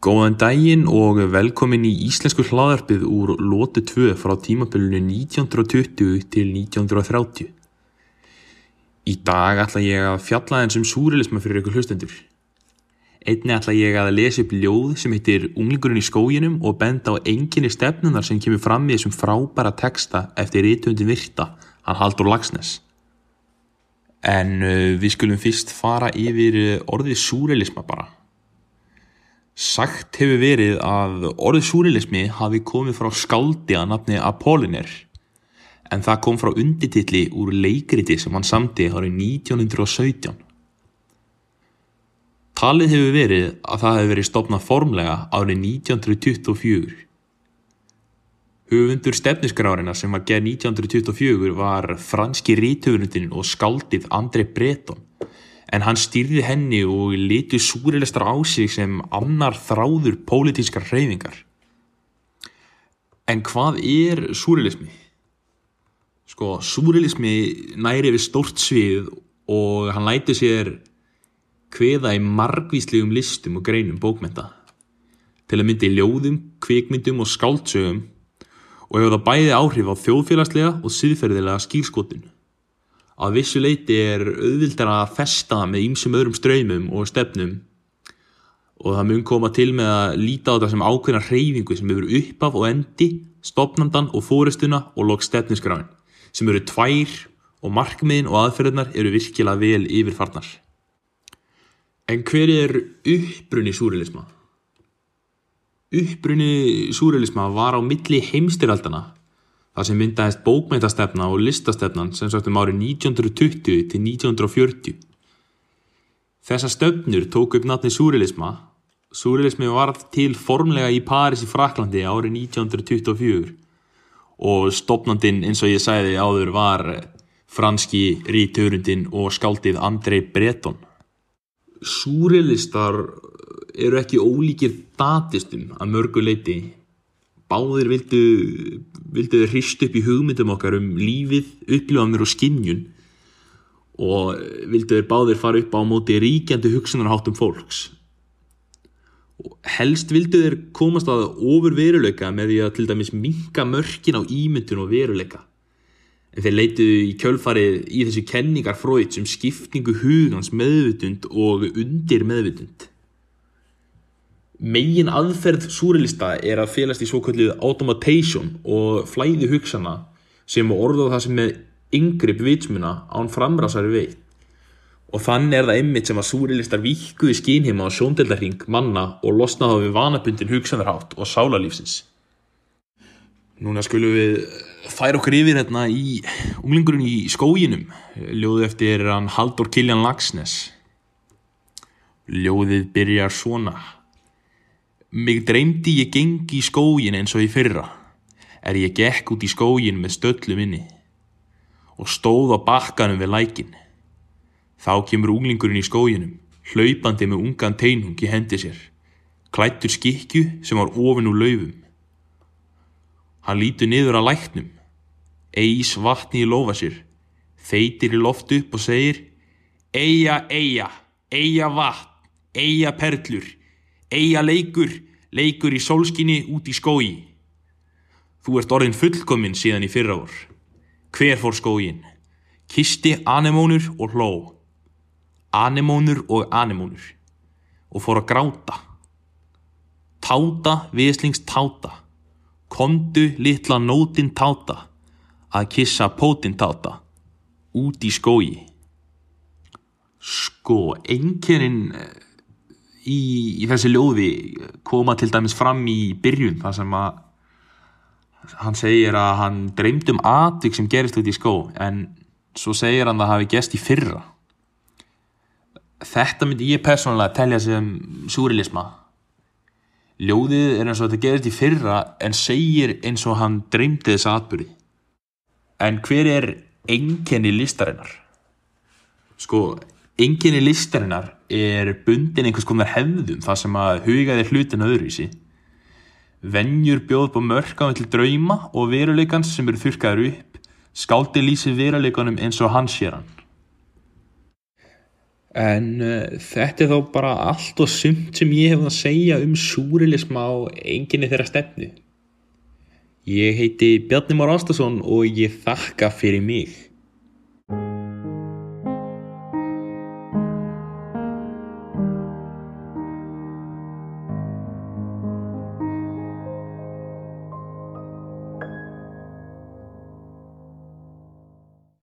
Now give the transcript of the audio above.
Góðan daginn og velkomin í Íslensku hlaðarpið úr Lótu 2 frá tímabölunu 1920 til 1930. Í dag ætla ég að fjalla eins um súrilisma fyrir ykkur hlustendur. Einni ætla ég að lesa upp ljóð sem heitir Unglingurinn í skóginum og benda á enginni stefnunar sem kemur fram í þessum frábæra texta eftir rítundi virta, hann Haldur Lagsnes. En uh, við skulum fyrst fara yfir uh, orðið súrilisma bara. Sagt hefur verið að orðið súrilismi hafi komið frá skáldi að nafni Apolliner en það kom frá undirtilli úr leikriti sem hann samti árið 1917. Talið hefur verið að það hefur verið stopnað formlega árið 1924. Höfundur stefniskrárinnar sem var gerð 1924 var franski rítöfunundin og skáldið André Breton en hann stýrði henni og litu súrilistar á sig sem annar þráður pólitískar hreyfingar. En hvað er súrilismi? Sko, súrilismi næri við stórt svið og hann læti sér hveða í margvíslegum listum og greinum bókmynda til að myndi ljóðum, kvikmyndum og skáldsögum og hefur það bæði áhrif á þjóðfélagslega og síðferðilega skýrskotun. Að vissu leiti er auðvildar að festa með ýmsum öðrum ströymum og stefnum og það mun koma til með að líta á þetta sem ákveðna hreyfingu sem hefur uppaf og endi, stopnandan og fóristuna og lók stefniskráin sem eru tvær og markmiðin og aðferðnar eru virkilega vel yfirfarnar. En hver er uppbrunni súrilisma? Uppbrunni súrilisma var á milli heimstyraldana Það sem myndaðist bókmæntastefna og listastefnan sem sagt um árið 1920 til 1940. Þessa stöfnur tók upp natni súrilisma. Súrilismi var til formlega í Paris í Fraklandi árið 1924 og stopnandin eins og ég sæði áður var franski ríturundin og skaldið Andrei Breton. Súrilistar eru ekki ólíkir datistum að mörgu leiti báðir vildu, vildu hrist upp í hugmyndum okkar um lífið, upplifanir og skinnjun og vildu þeir báðir fara upp á móti ríkjandi hugsunarháttum fólks. Og helst vildu þeir komast að ofur veruleika með því að til dæmis minka mörkin á ímyndun og veruleika. En þeir leituðu í kjölfarið í þessu kenningar fröyt sem skipningu hugans meðvutund og undir meðvutund. Megin aðferð súrilista er að félast í svo kallið automation og flæði hugsana sem orðað það sem með yngripp vitsmuna án framrásari veit. Og þannig er það ymmit sem að súrilistar vikkuði skínheima á sjóndeldarhing manna og losnaði við vanabundin hugsanarhátt og sálarlífsins. Núna skulum við færa okkur yfir hérna í unglingurinn í skóginum, ljóðu eftir hann Haldur Kiljan Lagsnes. Ljóðið byrjar svona. Mig dreymdi ég gengi í skógin eins og í fyrra, er ég gekk út í skógin með stöllu minni og stóð á bakkanum við lækin. Þá kemur unglingurinn í skóginum, hlaupandi með ungan teinung í hendi sér, klættur skikju sem var ofin úr laufum. Hann lítur niður að læknum, eis vatni í lofa sér, þeitir í loft upp og segir Eia, eia, eia vatn, eia perlur, Eia leikur, leikur í sólskinni út í skói. Þú ert orðin fullkominn síðan í fyrra vor. Hver fór skógin? Kisti anemónur og hló. Anemónur og anemónur. Og fór að gráta. Táta, viðslings táta. Kondu litla nótin táta. Að kissa pótin táta. Út í skói. Sko, einkerinn í, í þessi ljóði koma til dæmis fram í byrjun þar sem að hann segir að hann dreymd um atvik sem gerist út í skó en svo segir hann að það hafi gest í fyrra. Þetta myndi ég persónulega telja sem súrilisma ljóðið er eins og þetta gerist í fyrra en segir eins og hann dreymdi þessa atbyrði en hver er enkenni listarinnar? Sko enginni listarinnar er bundin einhvers konar hefðum það sem að hugaði hlutin öðruvísi. Venjur bjóð på mörka til drauma og veruleikans sem eru þurkaður upp, skáldi lýsi veruleikanum eins og hans sér hann. En uh, þetta er þá bara allt og sumt sem ég hef að segja um súrilisma á enginni þeirra stefnu. Ég heiti Bjarni Már Ástason og ég þakka fyrir mig.